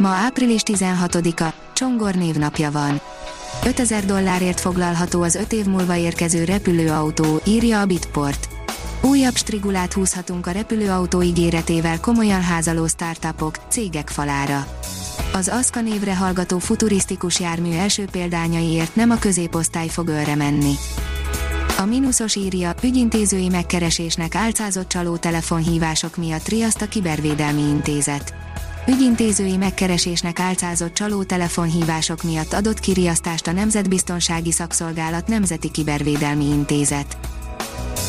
Ma április 16-a, Csongor névnapja van. 5000 dollárért foglalható az 5 év múlva érkező repülőautó, írja a Bitport. Újabb strigulát húzhatunk a repülőautó ígéretével komolyan házaló startupok, cégek falára. Az Aszka névre hallgató futurisztikus jármű első példányaiért nem a középosztály fog ölre menni. A mínuszos írja, ügyintézői megkeresésnek álcázott csaló telefonhívások miatt riaszt a Kibervédelmi Intézet. Ügyintézői megkeresésnek álcázott csaló telefonhívások miatt adott kiriasztást a Nemzetbiztonsági Szakszolgálat Nemzeti Kibervédelmi Intézet.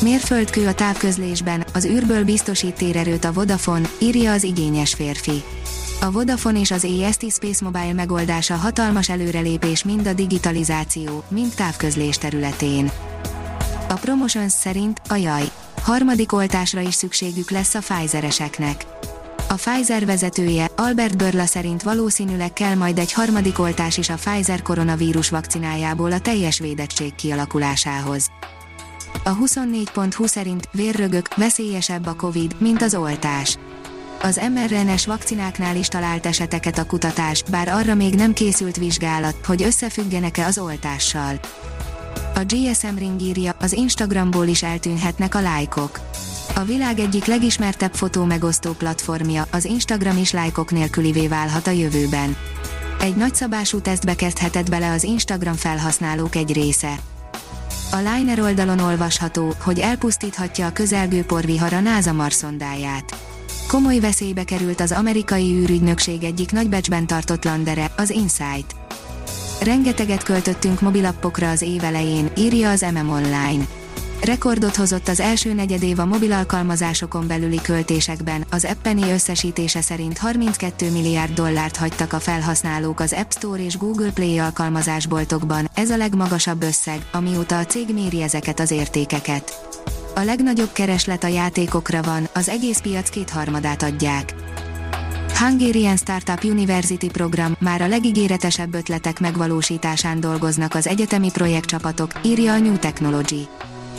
Mérföldkő a távközlésben, az űrből biztosít térerőt a Vodafone, írja az igényes férfi. A Vodafone és az EST Space Mobile megoldása hatalmas előrelépés mind a digitalizáció, mind távközlés területén. A Promotions szerint, ajaj, harmadik oltásra is szükségük lesz a Pfizereseknek. A Pfizer vezetője, Albert Börla szerint valószínűleg kell majd egy harmadik oltás is a Pfizer koronavírus vakcinájából a teljes védettség kialakulásához. A 24.20 szerint vérrögök, veszélyesebb a Covid, mint az oltás. Az mRNS vakcináknál is talált eseteket a kutatás, bár arra még nem készült vizsgálat, hogy összefüggenek-e az oltással. A GSM Ring írja, az Instagramból is eltűnhetnek a lájkok. A világ egyik legismertebb fotó megosztó platformja, az Instagram is lájkok nélkülivé válhat a jövőben. Egy nagyszabású tesztbe kezdhetett bele az Instagram felhasználók egy része. A Liner oldalon olvasható, hogy elpusztíthatja a közelgő porvihar a NASA marszondáját. Komoly veszélybe került az amerikai űrügynökség egyik nagybecsben tartott landere, az InSight. Rengeteget költöttünk mobilappokra az év elején, írja az MM Online. Rekordot hozott az első negyedév a mobil alkalmazásokon belüli költésekben, az Appeni összesítése szerint 32 milliárd dollárt hagytak a felhasználók az App Store és Google Play alkalmazásboltokban, ez a legmagasabb összeg, amióta a cég méri ezeket az értékeket. A legnagyobb kereslet a játékokra van, az egész piac kétharmadát adják. Hungarian Startup University program már a legígéretesebb ötletek megvalósításán dolgoznak az egyetemi projektcsapatok, írja a New Technology.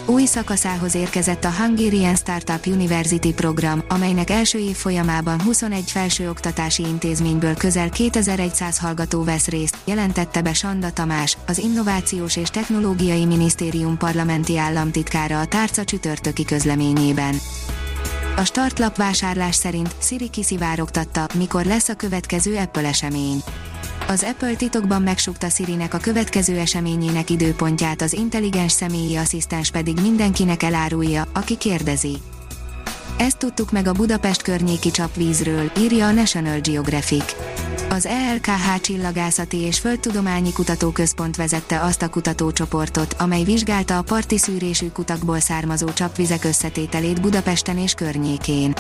Új szakaszához érkezett a Hungarian Startup University program, amelynek első év folyamában 21 felsőoktatási intézményből közel 2100 hallgató vesz részt, jelentette be Sanda Tamás, az Innovációs és Technológiai Minisztérium parlamenti államtitkára a tárca csütörtöki közleményében. A startlap vásárlás szerint Siri kiszivárogtatta, mikor lesz a következő Apple esemény. Az Apple titokban megsukta Sirinek a következő eseményének időpontját, az intelligens személyi asszisztens pedig mindenkinek elárulja, aki kérdezi. Ezt tudtuk meg a Budapest környéki csapvízről, írja a National Geographic. Az ELKH Csillagászati és Földtudományi Kutatóközpont vezette azt a kutatócsoportot, amely vizsgálta a parti szűrésű kutakból származó csapvizek összetételét Budapesten és környékén.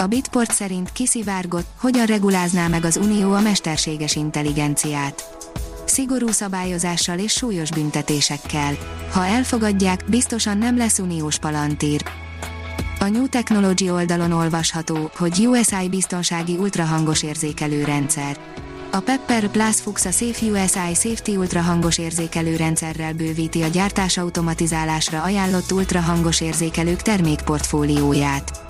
A Bitport szerint kiszivárgott, hogyan regulázná meg az Unió a mesterséges intelligenciát. Szigorú szabályozással és súlyos büntetésekkel. Ha elfogadják, biztosan nem lesz uniós palantír. A New Technology oldalon olvasható, hogy USI biztonsági ultrahangos érzékelő rendszer. A Pepper Plus Fux a Safe USI Safety ultrahangos érzékelő rendszerrel bővíti a gyártás automatizálásra ajánlott ultrahangos érzékelők termékportfólióját.